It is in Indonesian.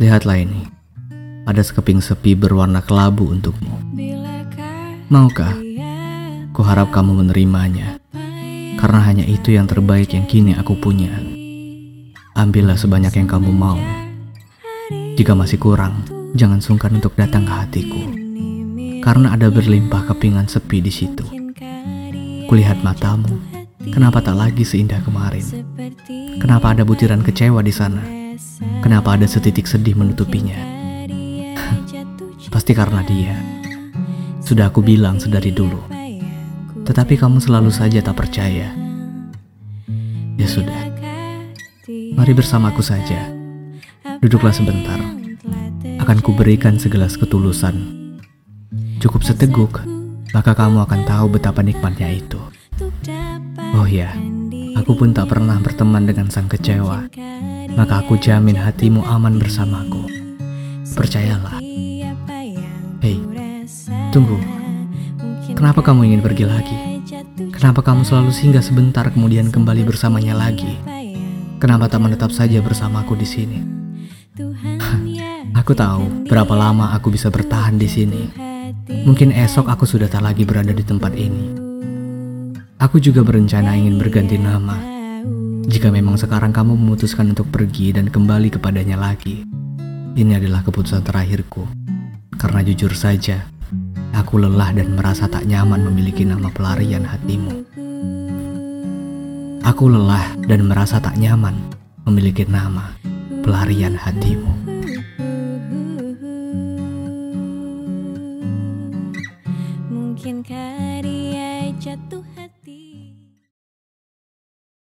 Lihatlah ini. Ada sekeping sepi berwarna kelabu untukmu. Maukah? Kuharap kamu menerimanya. Karena hanya itu yang terbaik yang kini aku punya. Ambillah sebanyak yang kamu mau. Jika masih kurang, jangan sungkan untuk datang ke hatiku. Karena ada berlimpah kepingan sepi di situ. Kulihat matamu, kenapa tak lagi seindah kemarin? Kenapa ada butiran kecewa di sana? Kenapa ada setitik sedih menutupinya? Pasti karena dia. Sudah aku bilang sedari dulu. Tetapi kamu selalu saja tak percaya. Ya sudah. Mari bersamaku saja. Duduklah sebentar. Akan kuberikan segelas ketulusan. Cukup seteguk, maka kamu akan tahu betapa nikmatnya itu. Oh ya, aku pun tak pernah berteman dengan sang kecewa. Maka aku jamin hatimu aman bersamaku. Percayalah. Hei, tunggu. Kenapa kamu ingin pergi lagi? Kenapa kamu selalu singgah sebentar kemudian kembali bersamanya lagi? Kenapa tak menetap saja bersamaku di sini? aku tahu berapa lama aku bisa bertahan di sini. Mungkin esok aku sudah tak lagi berada di tempat ini. Aku juga berencana ingin berganti nama. Jika memang sekarang kamu memutuskan untuk pergi dan kembali kepadanya lagi, ini adalah keputusan terakhirku. Karena jujur saja, aku lelah dan merasa tak nyaman memiliki nama pelarian hatimu. Aku lelah dan merasa tak nyaman memiliki nama pelarian hatimu. Mungkinkah karya jatuh